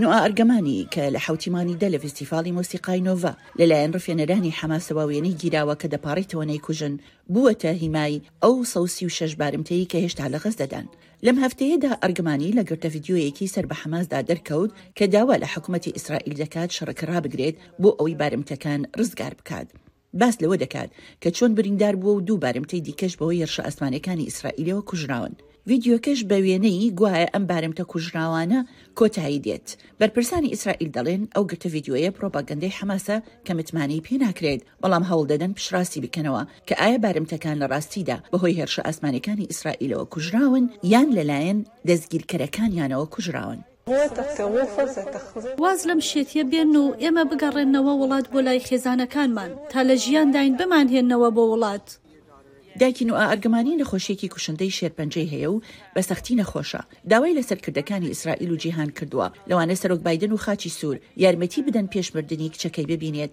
نوئا ئەرگەمانی، کە لە حەوتی مانگی دە لە ڤیستیفاڵی مۆسیقای نۆڤا لە لایەن ڕفێنەرانی حەماسەوە وێنەی گیراوە کە دەپاڕیتەوە نەیکوژن، بووەتە هیمای ئەو سەد و سی و شەش بارمتەی کە هێشتا لە غەززەدان. لەم هەفتەیەدا ئەرگەمانی لە گرتە ڤیدیۆیەکی سەر بە حەماسدا دەرکەوت کە داوا لە حکومەتی ئیسرائیل دەکات شەڕەکە ڕابگرێت بۆ ئەوەی بارمتەکان ڕزگار بکات. باس لەوە دەکات کە چۆن بریندار بووە و دوو بارمتەی دیکەش بەهۆی هێرشە ئاسمانییەکانی ئیسرائیلەوە کوژراون. ڤیدیۆکەش بە وێنەی گوایە ئەم بارمتە کوژراوانە کۆتایی دێت. بەرپرسانی ئیسرائیل دەڵێن، ئەو گرتە ڤیدیۆیە پرۆپاگەندەی حەماسە کە متمانەی پێ ناکرێت، بەڵام هەوڵ دەدەن پشتڕاستی بکەنەوە کە ئایا بارمتەکان لە ڕاستیدا بەهۆی هێرشە ئاسمانییەکانی ئیسرائیلەوە کوژراون یان لەلایەن دەستگیرکەرەکانیانەوە کوژراون. واز لەم شێتیە بێن و ئێمە بگەڕێننەوە وڵات بۆ لای خێزانەکانمان تا لە ژیانداین بمان هێننەوە بۆ وڵات. دایکی نوئا ئەرگمانی نەخۆشیەکی کوشندەی شێرپەنجەی هەیە و بە سەختی نەخۆشە. داوای لە سەرکردەکانی ئیسرائیل و جیهان کردووە، لەوانە سەرۆک بایدن و خاچی سوور، یارمەتی بدەن پێش مردنی کچەکەی ببینێت.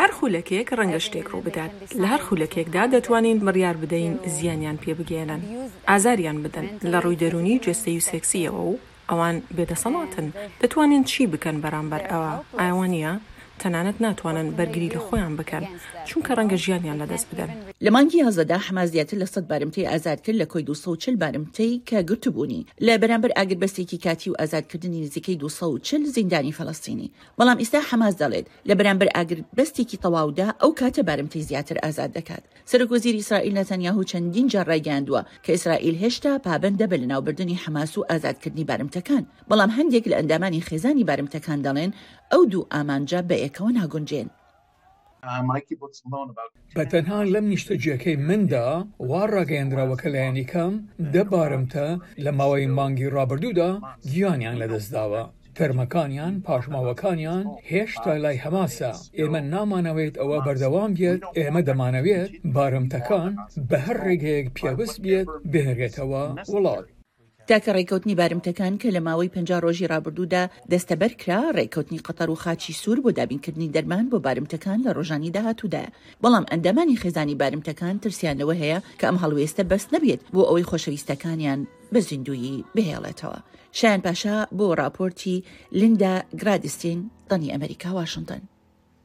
هەر خولەکێک ڕەنگە شتێک ڕووبدات، لە هەر خولەکێکدا دەتوانین بڕیار بدەین زیانیان پێ بگەیەنن، ئازاریان بدەن لە ڕووی دەروونی، جەستەیی و سێکسییەوە و ئەوان بێدەسەڵاتن، دەتوانن چی بکەن بەرامبەر ئەوە؟ ئایا وا نییە؟ تەنانەت ناتوانن بەرگری لە خۆیان بکەن، چونکە ڕەنگە ژیانیان لەدەست بدەن. لە مانگی یازدەدا حەماس زیاتر لە سەد بارمتەی ئازاد کرد لە کۆی دوو سەد و چل بارمتەی کە گرتبوونی، لە بەرامبەر ئاگربەستێکی کاتی و ئازادکردنی نزیکەی دوو سەد و چل زیندانی فەلەستینی. بەڵام ئیستا حەماس دەڵێت لە بەرامبەر ئاگربەستێکی تەواودا ئەو کاتە بارمتەی زیاتر ئازاد دەکات. سەرۆک وەزیری ئیسرائیل ناتانیاهو چەندین جار رایگەیاندووە کە ئیسرائیل هێشتا پابەندە بە لەناوبردنی حەماس و ئازادکردنی بارمتەکان، بەڵام هەندێک لە ئەندامانی خێزانی بارمتەکان دەڵێن ئەو دوو ئامانجە بەیەکەوە ناگونجێن. بە تەنها لەم نیشتەجێکەی مندا وا ڕاگەیەندراوە کە لایەنیکەم دە بارمتە لە ماوەی مانگی ڕابردوودا گیانیان لەدەستداوە. تەرمەکانیان، پاشماوەکانیان هێشتا لای هەماسە. ئێمە نامانەوێت ئەوە بەردەوام بێت، ئێمە دەمانەوێت بارمتەکان بە هەر ڕێگەیەک پێوست بێت بهێنرێتەوە وڵات. تاکە ڕێککەوتنی بارمتەکان کە لە ماوەی پەنجا ڕۆژی ڕابردوودا دەستەبەر کرا، ڕێککەوتنی قەتەر و خاچی سوور بۆ دابینکردنی دەرمان بۆ بارمتەکان لە ڕۆژانی داهاتوودایە، بەڵام ئەندامانی خێزانی بارمتەکان ترسیان لەوە هەیە کە ئەم هەڵوێستە بەس نەبێت بۆ ئەوەی خۆشەویستەکانیان بە زیندوویی بهێڵێتەوە. شایان پاشا بۆ ڕاپۆرتی لیندا گرادستین، دانی ئەمەریکا، واشنتن.